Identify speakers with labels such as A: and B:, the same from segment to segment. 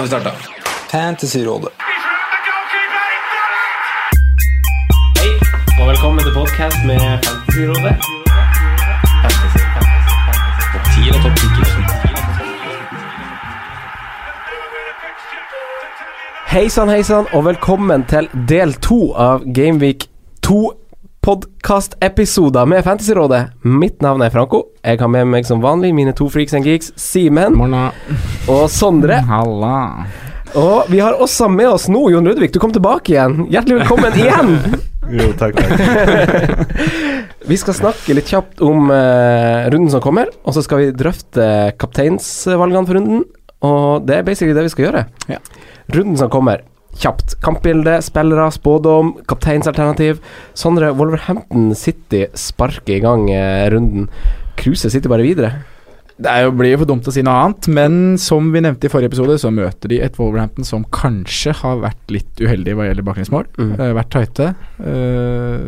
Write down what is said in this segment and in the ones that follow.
A: Nå har vi starta. Fantasyrådet.
B: Hei, og velkommen til podcast med Fantasyrådet. Fantasy, fantasy, fantasy. Topp 10 og topp 10 Hei sann, hei sann, og velkommen til del to av Gameweek 2 podkastepisoder med Fantasyrådet. Mitt navn er Franco. Jeg har med meg som vanlig mine to freaks and geeks, Simen og Sondre.
C: Halla.
B: Og vi har også med oss nå Jon Ludvig. Du kom tilbake igjen. Hjertelig velkommen igjen.
C: Jo, takk, takk.
B: Vi skal snakke litt kjapt om uh, runden som kommer, og så skal vi drøfte kapteinsvalgene for runden. Og det er basically det vi skal gjøre.
C: Ja.
B: Runden som kommer, kjapt. Kampbilde, spillere, spådom, kapteinsalternativ. Sondre, Wolverhampton City sparker i gang eh, runden. Kruse sitter bare videre.
C: Det er jo, blir jo for dumt å si noe annet, men som vi nevnte i forrige episode, så møter de et Wolverhampton som kanskje har vært litt uheldig hva gjelder bakgrunnsmål.
B: Mm.
C: Eh, vært tighte. Eh,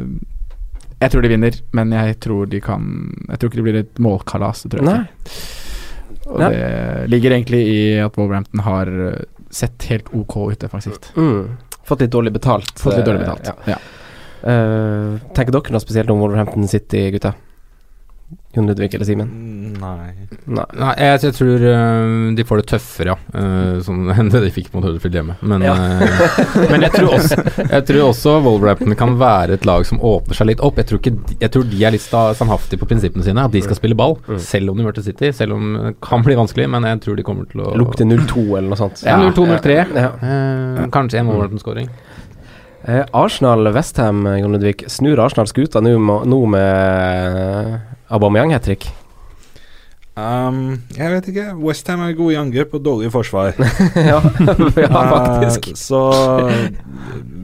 C: jeg tror de vinner, men jeg tror de kan Jeg tror ikke det blir et målkalas. Det tror jeg
B: Nei.
C: ikke. Og
B: Nei.
C: det ligger egentlig i at Wolverhampton har sett helt ok ut defensivt.
B: Mm. Fått litt dårlig betalt.
C: Fått litt dårlig
B: eh,
C: betalt.
B: Ja.
C: Ja.
B: Uh, tenker dere noe spesielt om Wolverhampton City, gutta? Jon Ludvig eller Simen?
D: Nei.
B: Nei.
E: Nei, jeg, jeg tror øh, de får det tøffere, ja. øh, sånn, enn det de fikk mot Huddersfield hjemme. Men,
B: Ja.
E: øh, men jeg, tror også, jeg tror også Wolverhampton kan være et lag som åpner seg litt opp. Jeg tror, ikke, de- jeg tror de er litt sannhaftige standhaftige på prinsippene sine, at de skal spille ball.
B: Mm.
E: Selv om de møter City. Selv om det kan bli vanskelig, men jeg tror de kommer til å
B: Lukte 0-2 eller noe sånt.
E: Ja, 0-2-0-3.
B: Ja.
E: Eh, kanskje en Wolverhampton-skåring.
B: Eh, Arsenal-Westham, Jon Ludvig. Snur Arsenal skuta nå med Aubameyang hat trick?
D: Um, jeg vet ikke. Westham er gode i angrep og dårlig i forsvar.
B: ja, ja, faktisk.
D: Uh, så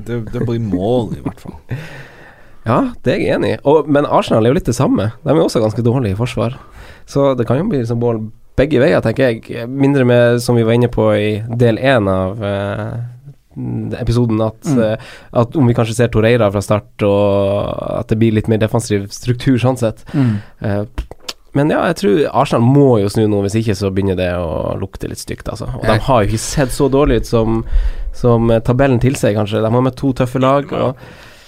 D: det, det blir mål, i hvert fall.
B: Ja, det er jeg enig i. Men Arsenal er jo litt det samme. De er også ganske dårlige i forsvar. Så det kan jo bli liksom mål begge veier, tenker jeg. Mindre med, som vi var inne på i del én av eh, episoden, at,
C: Mm.
B: eh, at om vi kanskje ser Torreira fra start, og at det blir litt mer defensiv struktur sånn sett. Eh, men ja, jeg tror Arsenal må jo snu nå, hvis ikke så begynner det å lukte litt stygt, altså. Og de har jo ikke sett så dårlig ut som, som tabellen tilsier, kanskje. De har med to tøffe lag. Og,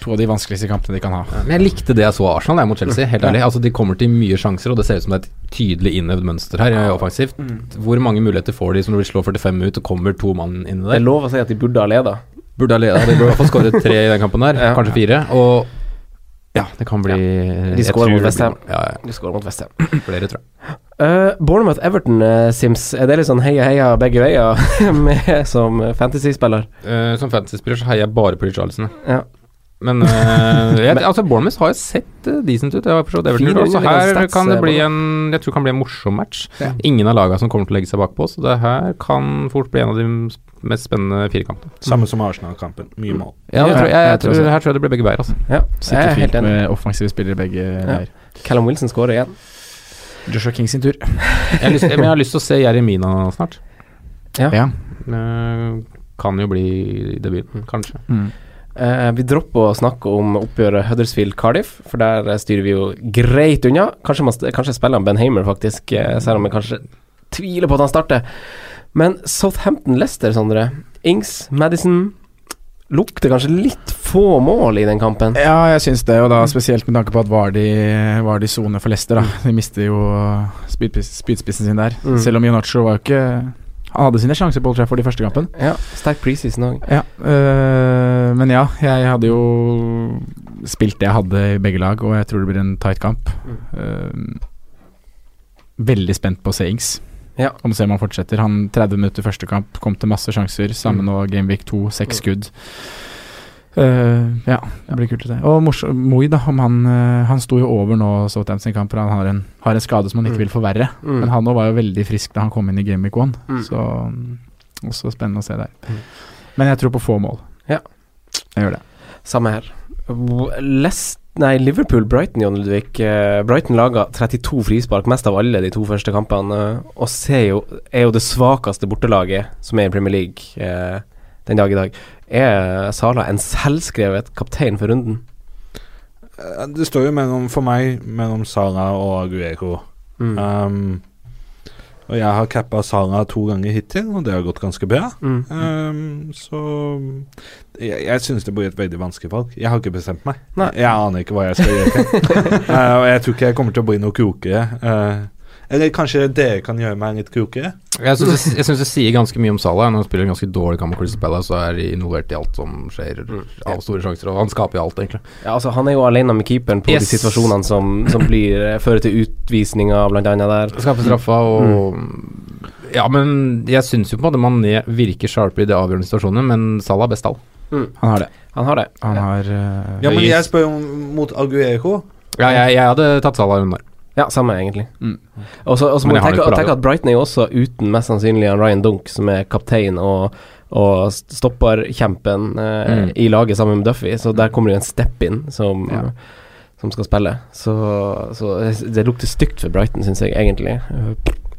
C: To av de vanskeligste kampene de kan ha.
E: Men jeg likte det jeg så av Arsenal jeg, mot Chelsea, helt ærlig. Altså, de kommer til mye sjanser, og det ser ut som det er et tydelig innøvd mønster her, Ja offensivt. Hvor mange muligheter får de som vil slå slår 45 ut, og kommer to mann inn i
B: det er
E: der?
B: lov å si at de burde ha leda.
E: Burde ha leda. de burde i hvert fall skåret tre i den kampen der,
B: Ja.
E: kanskje fire. Og ja, det kan bli
B: De
E: jeg
B: skårer mot
E: det Ja, Ja,
B: De skårer mot Westham.
E: ja, flere, tror jeg.
B: Uh, Bournemouth-Everton, uh, Sims. Er det litt sånn heia heia begge veier med som fantasy-spiller?
E: Eh, som fantasy-spiller så heier jeg bare på Richarlison.
B: Ja.
E: Men uh, jeg, altså Bournemouth har jo sett uh, decent ut. Jeg har forstått Everton,
B: Fire
E: så her
B: stats,
E: kan det
B: eh,
E: bli en Jeg tror det kan bli en morsom match.
C: Ja.
E: Ingen av lagene som kommer til å legge seg bakpå, så det her kan fort bli en av de mest spennende firekampene.
D: Samme som Arsenal-kampen. Mye mål.
E: Ja,
C: jeg
E: tror jeg,
C: jeg
E: jeg,
C: tror
E: her tror jeg det blir begge veier. Altså.
B: Ja, jeg
C: Sitter
B: er helt
C: fint
B: enig.
C: med offensive spillere begge veier.
B: Callum Wilson skårer igjen.
C: Joshua King sin tur.
E: Jeg har lyst, men jeg har lyst til å se Jeremina snart.
B: Ja.
C: Ja.
E: Uh, kan jo bli debuten, kanskje.
C: Mm.
B: Eh, vi dropper å snakke om oppgjøret Huddersfield-Cardiff, for der eh, styrer vi jo greit unna. Kanskje, man, kanskje spiller han Ben Hamer, faktisk, eh, selv om jeg kanskje tviler på at han starter. Men Southampton-Lester, Sondre. Ings, Madison Lukter kanskje litt få mål i den kampen.
C: Ja, jeg syns det, og da spesielt med tanke på at Vardi var de sone for Leicester. Da. De mister jo spydspiss- spydspissen sin der.
B: Mm.
C: Selv om Jonacho var jo ikke Han hadde sine sjanser på Old Trafford i første kampen.
B: Ja, sterk preseason òg.
C: Ja, øh, men ja, jeg hadde jo spilt det jeg hadde i begge lag, og jeg tror det blir en tight kamp. Eh, veldig spent på å se Ings.
B: Ja.
C: Om se om han fortsetter. Han 30 minutter første kamp, kom til masse sjanser. Sammen Samme nå, Gameweek 2, seks skudd. Eh, ja, det blir kult å se. Og Moi, da, han eh, Han sto jo over nå Southampton-kamp, for han har en, har en skade som han ikke
B: Mm.
C: vil forverre.
B: Mm.
C: Men han òg var jo veldig frisk da han kom inn i Gameweek 1,
B: Mm.
C: så mm, også spennende å se der.
B: Mm.
C: Men jeg tror på få mål.
B: Ja.
C: Jeg gjør det.
B: Samme her. Lest, nei, Liverpool-Brighton, Jon Ludvig. Eh, Brighton laga 32 frispark, mest av alle de to første kampene, og ser jo, er jo det svakeste bortelaget som er i Premier League eh, den dag i dag. Er Sala en selvskrevet kaptein for runden?
D: Eh, Det står jo mellom, for meg mellom Sala og Aguero.
B: Mm.
D: Um, og jeg har cappa Sala to ganger hittil, og det har gått ganske bra.
B: Mm.
D: Um, så jeg, jeg syns det blir et veldig vanskelig valg. Jeg har ikke bestemt meg.
B: Nei.
D: Jeg aner ikke hva jeg skal gjøre. uh, og jeg tror ikke jeg kommer til å bli noe klokere. eh, eller kanskje dere kan gjøre meg litt klokere?
E: Jeg syns det, det sier ganske mye om Salah. Når han spiller en ganske dårlig kamp mot Crystal Palace så er involvert i alt som skjer av store sjanser. Og han skaper jo alt, egentlig.
B: Ja, altså Han er jo alene med keeperen på
E: Yes.
B: de situasjonene som, som blir, eh, fører til utvisninger, blant annet der.
E: Skaper straffa og Ja, men jeg syns jo på en måte Mané virker sharpere i de avgjørende situasjonene, men Salah er best av Mm.
C: Han har det.
B: Han har det.
C: Han har uh,
D: Ja, men jeg spør om mot Aguero.
E: Ja, jeg, jeg hadde tatt Salah under.
B: Ja, samme egentlig.
C: Mm.
B: Og så og så må tenke, tenke at Brighton er jo også uten mest sannsynlig Ryan Dunk, som er kaptein og, og stopperkjempen eh,
E: Mm.
B: i laget sammen med Duffy, så der kommer det jo en step-in som,
C: Ja.
B: som skal spille. Så, så det lukter stygt for Brighton, syns jeg egentlig.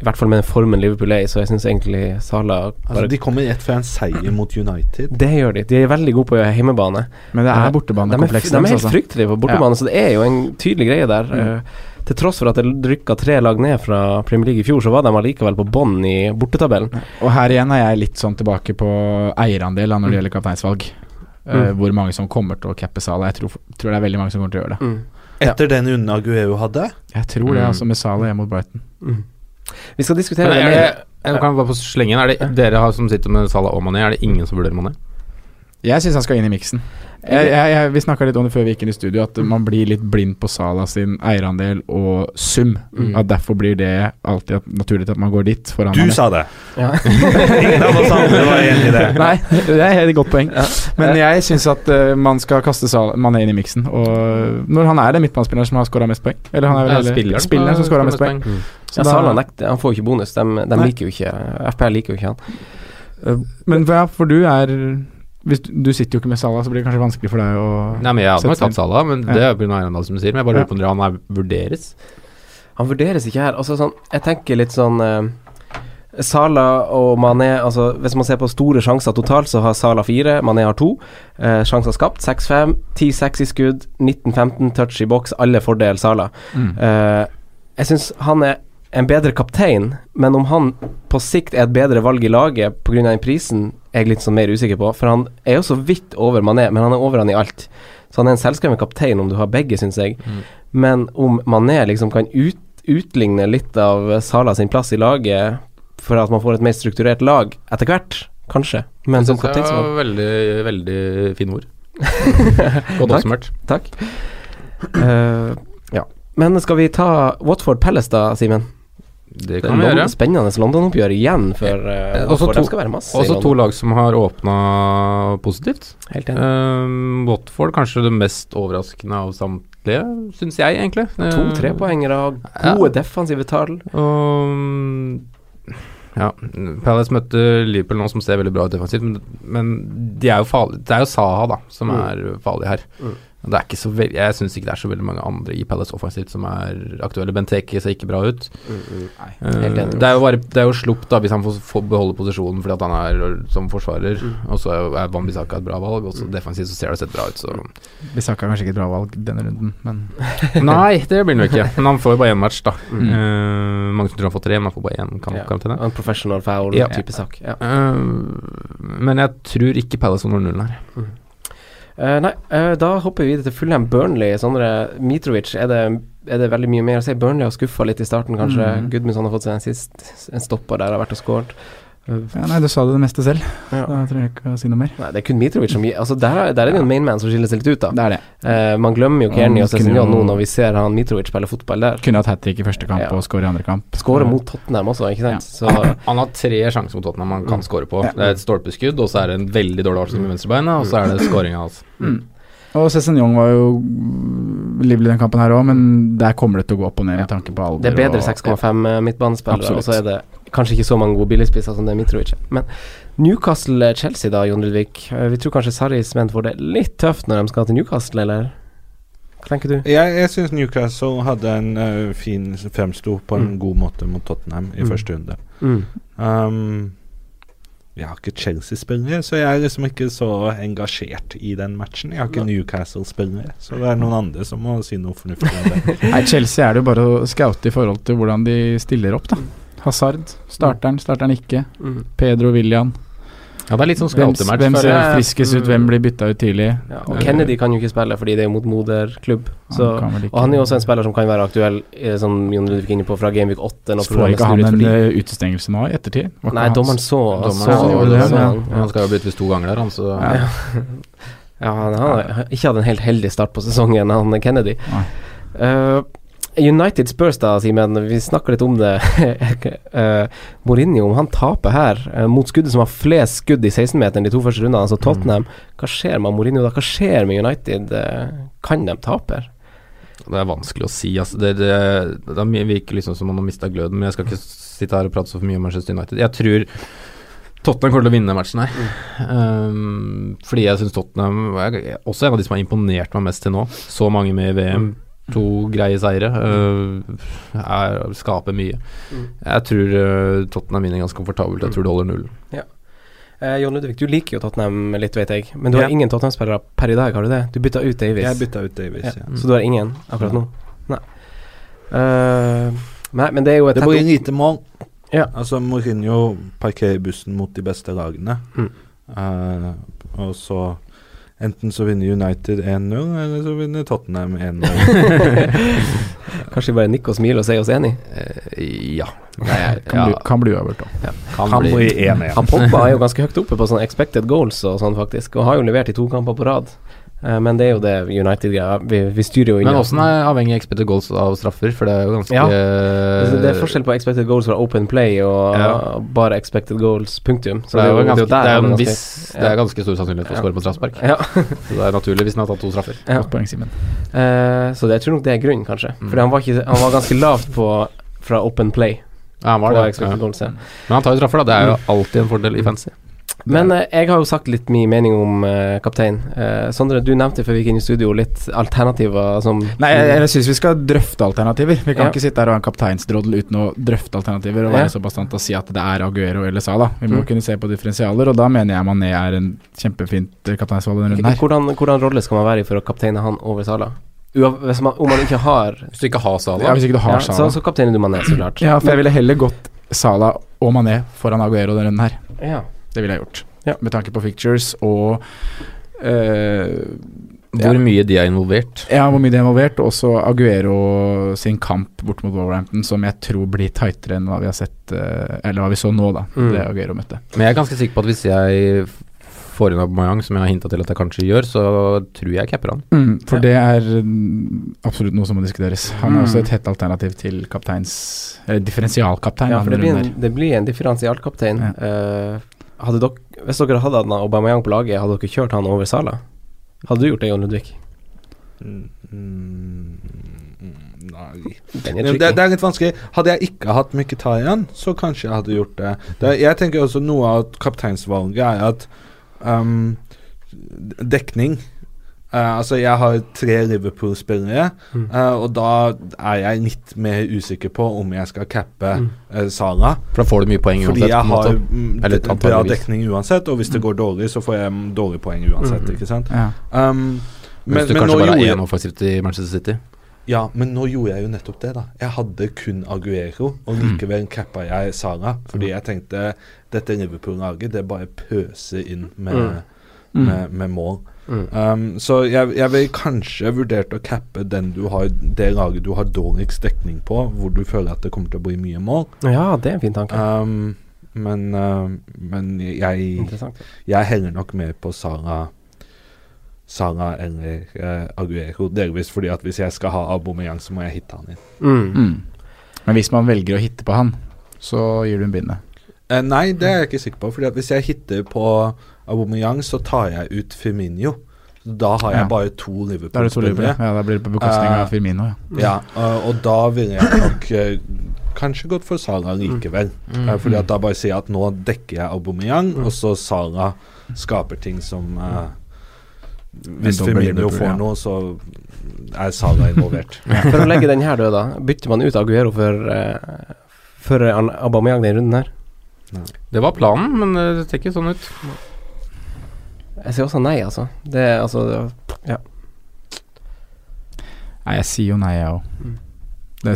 B: I hvert fall med den formen Liverpool er i, så jeg syns egentlig Sala
D: Altså, de kommer rett fra en seier mot United.
B: Det gjør de. De er veldig gode på hjemmebane.
C: Men det
B: Eh,
C: er
B: de er,
C: bortebanekompleks
B: de er helt
C: deres, altså.
B: fryktelige på bortebane, så det er jo en tydelig greie der.
C: Mm.
B: Eh, til tross for at det rykka tre lag ned fra Premier League i fjor, så var de allikevel på bånn i bortetabellen.
C: Og her igjen er jeg litt sånn tilbake på eierandel når det
B: Mm.
C: gjelder kapteinsvalg.
B: Mm.
C: Uh, hvor mange som kommer til å cappe Salah. Jeg tror, tror det er veldig mange som kommer til å gjøre det.
B: Mm.
D: Etter den unna Aguero hadde.
C: Jeg tror det,
E: Mm.
C: altså, med Salah hjemme mot Brighton.
B: Mm. Vi skal diskutere
E: Men er det, jeg kan bare få slenge inn. Er det dere har, som sitter med Salah og Mané, er det ingen som vurderer Mané?
C: Jeg syns han skal inn i miksen. Jeg, jeg, jeg, vi snakka litt om det før vi gikk inn i studio, at man blir litt blind på Sala sin eierandel og sum.
B: Mm.
C: At Derfor blir det alltid at- naturlig at man går dit. Foran
D: Du sa det!
B: Ja.
D: Ingen av oss andre var enig i det.
C: Nei, det er et godt poeng.
B: Ja.
C: Men jeg syns at uh, man skal kaste Sala man er inn i miksen. Og når han er den midtbanespilleren som har skåra mest poeng. Eller han er vel spilleren, spilleren som skåra mest poeng.
E: Mm.
C: Så
B: Ja, Sala nekter. Han får jo ikke bonus. De, de liker jo ikke FPL liker jo ikke han.
C: Men for, ja, for du er hvis du, du sitter jo ikke med Salah, så blir det kanskje vanskelig for deg å
E: Nei, men Jeg hadde nok tatt Salah, men det er pga. Arendal som du sier. Men jeg bare lurer på om han er, vurderes.
B: Han vurderes ikke her. Altså sånn, jeg tenker litt sånn eh, Sala og Mané altså Hvis man ser på store sjanser totalt, så har Sala fire, Mané har to. Eh, sjanser skapt 6-5, 10-6 i skudd, 19-15 touch i boks, alle fordel Sala.
C: Mm.
B: Eh, jeg syns han er en bedre kaptein, men om han på sikt er et bedre valg i laget pga. den prisen, jeg litt sånn mer usikker på. For han er jo så vidt over Mané, men han er over han i alt. Så han er en selvskreven kaptein om du har begge, syns jeg.
E: Mm.
B: Men om Mané liksom kan ut, utligne litt av Sala sin plass i laget for at man får et mer strukturert lag etter hvert, kanskje. Men som
E: kaptein det var veldig, veldig fine ord. Godt
B: Takk.
E: oppsummert.
B: Takk. Eh, ja. Men skal vi ta Watford Palace da, Simen?
E: Det
B: Det
E: kan vi
B: er
E: gjøre.
B: Spennende London-oppgjør igjen for uh,
E: også
B: for
E: to-
B: skal være masse
E: Også to lag som har åpna positivt.
B: Helt enig.
E: Um, Watford kanskje det mest overraskende av samtlige, syns jeg egentlig. To-tre
B: poenger
E: ja.
B: gode defensive tall.
E: Um, ja, Palace møtte Liverpool nå som ser veldig bra ut defensivt, men, men de er jo farlige. Det er jo Saha da som
B: Mm.
E: er farlig her.
B: Mm.
E: Og Det er ikke så veldig, jeg syns ikke det er så veldig mange andre i Palace offensivt som er aktuelle. Benteke ser ikke bra ut. Eh,
B: Helt enig.
E: det er jo bare Det er jo slupp da hvis han får, får beholde posisjonen fordi at han er som forsvarer.
B: Mm.
E: Og så er- Bambisaka et bra valg, og så defensivt så ser det sett bra ut, så
C: Bisaka er kanskje ikke et bra valg denne runden, men
E: Nei, det blir han jo ikke. Men han får jo bare én match, da.
B: Mm.
E: Eh, mange som tror han får tre, men han får bare én kampkarantene.
B: Ja.
E: karantene.
B: En professional foul
E: Ja.
B: type sak. Ja.
E: Uh, men jeg tror ikke Palace når nullen her.
B: Eh, nei, eh, da hopper vi videre til Fulham Burnley. Sondre Mitrovic, er det, er det veldig mye mer å si? Burnley har skuffa litt i starten, kanskje.
C: Mm.
B: Gudmundsson har fått seg en sist En stopper der, har vært og skåret.
C: Ja, nei, du sa det det meste selv.
B: Ja.
C: Da trenger jeg ikke å si noe mer.
B: Nei, det er kun Mitrovic som gir Altså, der, er- der er det jo en mainman som skiller seg litt ut, da.
C: Det er det.
B: Eh, man glemmer jo Kearney og
C: kunne
B: nå når vi ser han Mitrovic spille fotball der.
C: Kunne hatt hat trick i første kamp
B: Ja.
C: og skåre i andre kamp.
B: Skåre mot Tottenham også, ikke sant. Så
E: Han har tre sjanser mot Tottenham han kan skåre på.
C: Ja.
E: Det er et stolpeskudd, og så er det en veldig dårlig avslutning med venstrebeinet, og så er det skåringa hans.
C: Mm. Og Cézinho var jo livlig den kampen her òg, men der kommer det til å gå opp og ned med tanke på alder.
B: det er bedre 6,5 eh, midtbanespillere, og så er det kanskje ikke så mange gode billigspisser som det er Mitrovic. Men Newcastle-Chelsea, da, Jon Ludvig. Eh, Vi tror kanskje Sarris menn får det litt tøft når de skal til Newcastle, eller? Hva tenker du?
D: Jeg, jeg syns Newcastle hadde en uh, fin fremsto på en
B: Mm.
D: god måte mot Tottenham i
B: Mm.
D: første runde.
B: Mm.
D: Um, jeg har ikke Chelsea-spillere, så jeg er liksom ikke så engasjert i den matchen. Jeg har ikke Newcastle-spillere, så det er noen andre som må si noe fornuftig om det.
C: Nei, Chelsea er det jo bare å scoute i forhold til hvordan de stiller opp, da. Hazard, starter han, starter han ikke.
B: Mm.
C: Pedro William.
E: Ja, det er litt sånn
C: Hvem, hvem ser friskest ut, hvem blir bytta ut tidlig?
B: Ja, og Kennedy kan jo ikke spille fordi det er mot moderklubb. Så,
C: han
B: og han er jo også en spiller som kan være aktuell, eh, som Jon Ludvig er inne på, fra Gameweek 8. Når
C: Får ikke han en eh, utestengelse nå i ettertid? Var
B: Nei, dommeren så,
E: Dommeren
B: så,
E: så det, ja. Han skal jo byttes to ganger der, han, så
C: Ja.
B: Ja, han har ikke hatt en helt heldig start på sesongen, han Kennedy.
C: Nei.
B: Eh, United Spurs, da, Simen. Vi snakker litt om det. uh, Mourinho, om han taper her, eh, mot skuddet som har flest skudd i 16-meteren de to første rundene, altså Tottenham, hva skjer med Mourinho da? Hva skjer med United? Eh, kan de tape?
E: Det er vanskelig å si. Altså. Det, det, det virker liksom som om han har mista gløden, men jeg skal ikke sitte her og prate så mye om Manchester United. Jeg tror Tottenham kommer til å vinne matchen her. Um, fordi jeg syns Tottenham er også en av de som har imponert meg mest til nå. Så mange med i VM. To greie seire. Uh, er, skaper mye. Jeg tror uh, Tottenham vinner ganske komfortabelt. Jeg tror det holder null.
B: Eh, Jon Ludvig, du liker jo Tottenham litt, vet jeg. Men du har
D: Ja.
B: ingen Tottenham-spillere per i dag, har du det? Du bytta ut Davies.
D: Jeg bytta ut Davies,
B: Ja.
D: ja.
B: Så du har ingen akkurat nå? Nei. Uh, nei, men det er jo et
D: Det blir lite mål.
B: Ja.
D: Altså, Mourinho parkerer bussen mot de beste lagene.
B: Mm.
D: Uh, og så Enten så vinner United 1-0, eller så vinner Tottenham 1-0.
B: Kanskje vi bare nikker og smiler og sier oss enig?
E: Uh, ja.
C: Kan, bli, kan bli øvert, da. Ja.
E: Kan
D: kan,
E: bli
D: blir 1-1.
B: Han Pogba er jo ganske høyt oppe på sånn expected goals og sånn, faktisk. Og har jo levert i to kamper på rad. Eh, men det er jo det United-greia. Vi, vi styrer jo inn
E: Men åssen er avhengig expected goals av straffer? For det er jo ganske
B: Ja. Altså, det er forskjell på expected goals fra open play og
E: Ja.
B: bare expected goals, punktum.
E: Så det er jo, ganske, det er en viss Det er ganske stor sannsynlighet for å
B: Ja.
E: skåre på straffespark.
B: Ja.
E: Så det er naturlig hvis han har tatt to straffer.
B: Ja.
C: Poeng, Simen.
B: Eh, så det, jeg tror nok det er grunnen, kanskje.
E: Mm.
B: Fordi han var, ikke, han var ganske lavt på fra open play.
E: Ja, han var det.
B: goals, ja.
E: Men han tar jo straffer, da. Det er jo alltid en fordel i fancy.
B: Men eh, jeg har jo sagt litt min mening om eh, kaptein. Eh, Sondre, du nevnte før vi gikk inn i studio litt alternativer som
C: Nei, jeg, jeg syns vi skal drøfte alternativer. Vi kan
B: Ja.
C: ikke sitte her og ha en kapteinsdroddel uten å drøfte alternativer og
B: Ja.
C: være så bastant og si at det er Aguero eller Sala. Vi må
B: Mm.
C: kunne se på differensialer, og da mener jeg Mané er en kjempefint eh, kapteinsvalg denne runden her.
B: hvordan, hvordan rolle skal man være i for å kapteine han over Sala? Uav, hvis man, om man ikke har
E: Hvis du ikke har Salah
C: Ja, hvis ikke du har
B: ja,
C: Sala.
B: så, så kapteiner du Mané, så klart.
C: Ja, for jeg ville heller gått Sala og Mané foran Aguero denne runden her.
B: Ja.
C: Det ville jeg gjort.
B: Ja.
C: Med tanke på fictures og eh,
E: Hvor mye de er involvert.
C: Ja, hvor mye de er involvert. Og også Aguero sin kamp bort mot Wolverhampton, som jeg tror blir tightere enn hva vi har sett eh, Eller hva vi så nå, da.
B: Mm.
C: Det Aguero møtte.
E: Men jeg er ganske sikker på at hvis jeg får inn Aubameyang, som jeg har hinta til at jeg kanskje gjør, så tror jeg capper han.
C: Mm, for
B: Ja.
C: det er mm, absolutt noe som må diskuteres. Han er
B: Mm.
C: også et hett alternativ til kapteins Eller differensialkaptein.
B: Ja, for det blir, en, det blir en differensialkaptein.
C: Ja.
B: Eh, hadde dere, hvis dere hadde hatt Aubameyang på laget, hadde dere kjørt han over Sala? Hadde du gjort det, Jon Ludvig?
D: Mm, mm, Nei. Det, det, det er litt vanskelig. Hadde jeg ikke hatt Mkhitarian, så kanskje jeg hadde gjort det. det. Jeg tenker også noe av kapteinsvalget er at um, dekning Eh, altså, jeg har tre Liverpool-spillere,
B: Mm.
D: uh, og da er jeg litt mer usikker på om jeg skal cappe
B: Mm.
D: uh, Salah.
E: For da får du mye poeng uansett? Fordi jeg
D: har mm,
E: Eller
D: bra dekning uansett, og hvis det går dårlig, så får jeg dårlig dårlige poeng uansett,
B: Mm.
D: ikke sant?
C: Ja.
D: Um,
E: Men hvis du
D: men,
E: kanskje bare
D: gjorde
E: har én offensivt i Manchester City.
D: ja, men nå gjorde jeg jo nettopp det, da. Jeg hadde kun Aguero, og
E: Mm.
D: likevel cappa jeg Sara Fordi jeg tenkte dette Liverpool-laget, det bare pøser inn med,
B: Mm.
C: Mm.
D: med, med mål.
B: Mm.
D: Um, så jeg, jeg vil kanskje vurdert å cappe den du har, det laget du har dårligst dekning på, hvor du føler at det kommer til å bli mye mål.
B: Ja, det er en fin tanke.
D: Um, men, uh, men jeg, jeg heller nok mer på Sara Sara eller uh, Aguero, delvis fordi at hvis jeg skal ha Aubameyang, så må jeg hitte han inn.
B: Mm.
C: Mm. Men hvis man velger å hitte på han, så gir du en bindet.
D: Uh, nei, det er jeg ikke sikker på. Fordi at hvis jeg hitter på Aubameyang, så tar jeg ut Firmino. Da har jeg
C: Ja.
D: bare to
C: er
D: Liverpool-spillere.
C: Liverpool. Ja, da blir det på bekostning
D: Eh,
C: av Firmino, ja.
D: Ja, og, og da ville jeg nok eh, kanskje gått for Sara likevel.
E: Mm.
D: Eh, fordi at da bare sier jeg at nå dekker jeg Aubameyang,
B: Mm.
D: og så Sara skaper ting som uh, Hvis Firmino får
C: ja.
D: noe, så er Sara involvert.
B: For å legge den her død, da. Bytter man ut Aguero for, uh, for Aubameyang den runden her?
E: Det var planen, men eh, det ser ikke sånn ut.
B: Jeg sier også nei, altså. Det er altså Ja.
C: Nei, jeg sier jo nei, jeg òg.
B: Mm.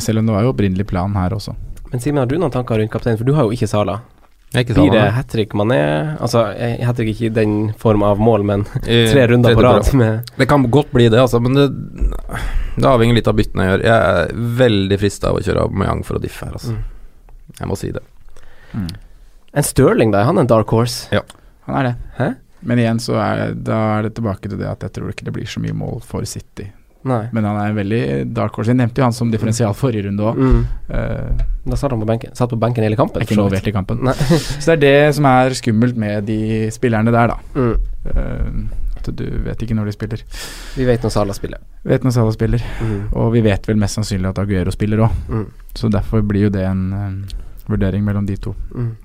C: Selv om det var jo opprinnelig plan her også.
B: Men Simen, har du noen tanker rundt kapteinen? For du har jo ikke Sala.
E: Ikke
B: Blir det hat trick man er Altså, hat trick ikke i den form av mål, men tre runder på rad med
E: Det kan godt bli det, altså, men det, det avhenger litt av byttene jeg gjør. Jeg er veldig frista av å kjøre Aubameyang for å diffe her, altså.
B: Mm.
E: Jeg må si det.
B: En Stirling, da? Er han en dark horse?
C: Han er det.
B: Hæ?
C: Men igjen så er da er det tilbake til det at jeg tror ikke det blir så mye mål for City.
B: Nei.
C: Men han er en veldig dark horse. Jeg nevnte jo han som differensial forrige runde òg.
B: Mm.
C: Uh,
B: Da satt han på benken. Satt på benken hele kampen.
C: er ikke involvert i kampen. Så det er det som er skummelt med de spillerne der, da.
B: Mm.
C: Uh, at du vet ikke når de spiller.
B: Vi vet når Sala spiller.
C: Vet når Salah spiller,
B: Mm.
C: og vi vet vel mest sannsynlig at Aguero spiller òg.
B: Mm.
C: Så derfor blir jo det en en vurdering mellom de to.
B: Mm.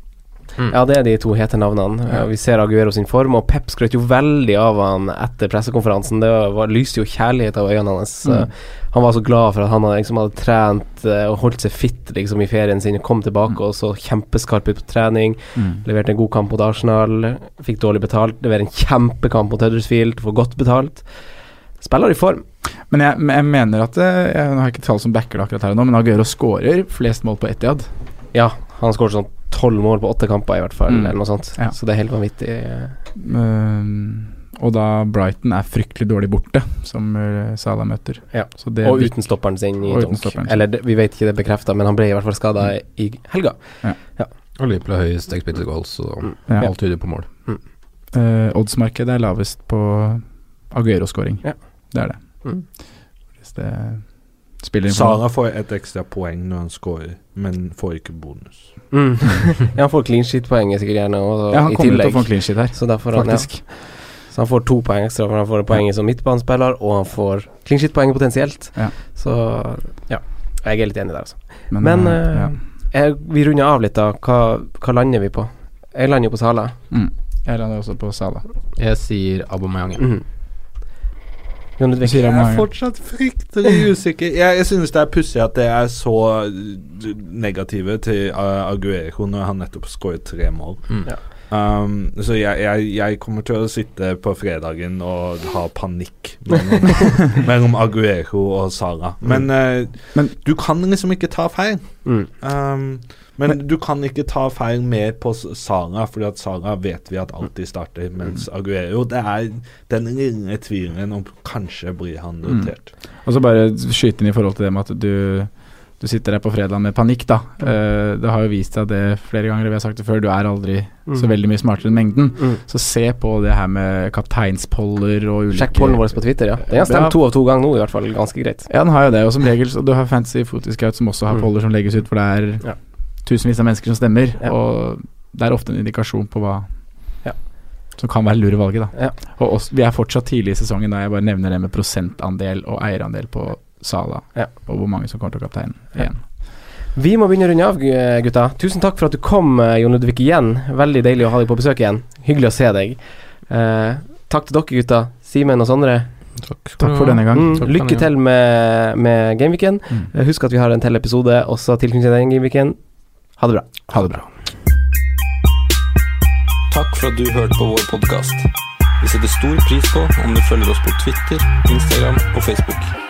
E: Mm.
B: Ja, det er de to hete navnene.
C: Ja.
B: Vi ser Aguero sin form, og Pep skrøt jo veldig av han etter pressekonferansen. Det var, lyste jo kjærlighet av øynene hans.
C: Mm.
B: Eh, Han var så glad for at han liksom, hadde trent eh, og holdt seg fit liksom, i ferien sin. Kom tilbake og så kjempeskarp ut på trening.
C: Mm.
B: Leverte en god kamp mot Arsenal. Fikk dårlig betalt. Leverer en kjempekamp mot Huddersfield. Får godt betalt. Spiller i form.
C: Men jeg, jeg mener at eh, Jeg har ikke tall som backer det akkurat her og nå, men Aguero skårer flest mål på Etiad.
B: Ja, han skårer sånn tolv mål på åtte kamper, i hvert fall,
C: Mm.
B: eller noe sånt.
C: Ja.
B: Så det er helt vanvittig.
C: Um, og da Brighton er fryktelig dårlig borte, som uh, Salah møter.
B: Ja.
C: Så det
B: og uten stopperen sin i donk. Eller det, vi vet ikke det bekrefta, men han ble i hvert fall skada i helga.
E: Og Liverpool har høyest expected goals, så
B: Mm.
C: Ja.
E: alt tyder på mål.
C: Uh, oddsmarkedet er lavest på Aguero-scoring.
B: Ja.
C: Det er det.
B: Mm.
C: Hvis det spiller inn.
D: Sara får et ekstra poeng når han scorer, men får ikke bonus.
B: Mm. ja, han får clean shit-poenget sikkert gjerne, og,
C: Ja, han
B: i
C: kommer til å få en clean sheet her,
B: Så, han, ja.
C: faktisk.
B: så han får to poeng ekstra, for han får poenget som midtbanespiller, og han får clean shit-poenget potensielt.
C: Ja.
B: Så ja, jeg er litt enig der, altså.
C: Men,
B: Men,
C: uh,
B: eh,
C: ja.
B: Jeg, vi runder av litt, da. Hva, hva lander vi på? Jeg lander jo på Sala.
C: mm. Jeg lander også på Sala.
E: Jeg sier Abomayang.
B: Mm. Jon Ludvig.
C: Du sier
D: Jeg er fortsatt fryktelig usikker. Jeg, jeg synes det er pussig at det er så uh, negative til uh, Aguero når han nettopp skåret tre mål.
E: Mm.
B: Ja.
D: Um, så jeg, jeg, jeg kommer til å sitte på fredagen og ha panikk mellom, mellom Aguero og Sara. Men, uh,
C: Men-
D: du kan liksom ikke ta feil.
B: Mm.
D: Um, men, du kan ikke ta feil mer på Sara, fordi at Sara vet vi at alltid starter, mens Aguero Det er den lille tvilen om kanskje blir han
C: Mm.
D: notert.
C: Og så bare skyte inn i forhold til det med at du du sitter der på fredag med panikk, da. Uh, det har jo vist seg det flere ganger, vi har sagt det før, du er aldri så
B: Mm.
C: veldig mye smartere enn mengden.
B: Mm.
C: Så se på det her med kapteinspoller og ulike
B: Sjekk pollen vår på Twitter, ja. Den har stemt
C: Ja.
B: to av to ganger nå, i hvert fall. Ganske greit.
C: Ja, den har jo det, og som regel så du har Fantasy Footy Scout som også har
B: Mm.
C: poller som legges ut, for det er
B: Ja.
C: tusenvis av mennesker som stemmer,
B: Ja.
C: og det er ofte en indikasjon på hva
B: Ja.
C: som kan være lure valget, da.
B: Ja.
C: Og også, vi er fortsatt tidlig i sesongen, da jeg bare nevner det med prosentandel og eierandel på Sala,
B: Ja.
C: og hvor mange som kommer til å kapteinen
B: Ja.
C: igjen.
B: Vi må begynne å runde av, gutta. Tusen takk for at du kom, eh, Jon Ludvig, igjen. Veldig deilig å ha deg på besøk igjen. Hyggelig å se deg. Eh, takk til dere, gutta. Simen og Sondre.
C: Takk for denne gang.
B: Mm,
E: Takk
B: lykke
E: denne
B: til med, med Gameweeken.
C: Mm.
B: Eh, Husk at vi har en til episode også tilknyttet den Gameweeken. Ha det bra.
C: Ha det bra.
A: Takk for at du hørte på vår podkast. Vi setter stor pris på om du følger oss på Twitter, Instagram og Facebook.